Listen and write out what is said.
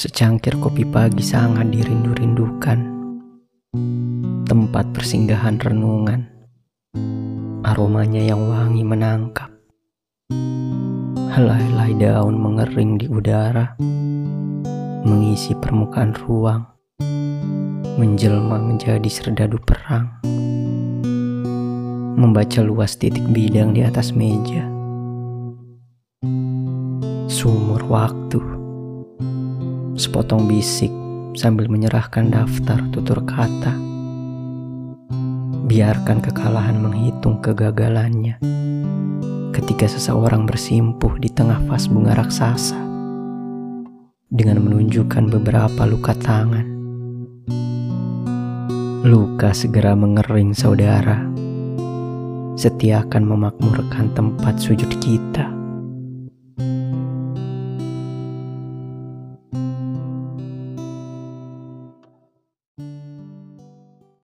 Secangkir kopi pagi sangat dirindu-rindukan. Tempat persinggahan renungan. Aromanya yang wangi menangkap. Helai-helai daun mengering di udara. Mengisi permukaan ruang. Menjelma menjadi serdadu perang. Membaca luas titik bidang di atas meja. Sumur waktu sepotong bisik sambil menyerahkan daftar tutur kata. Biarkan kekalahan menghitung kegagalannya ketika seseorang bersimpuh di tengah vas bunga raksasa dengan menunjukkan beberapa luka tangan. Luka segera mengering saudara. Setiakan memakmurkan tempat sujud kita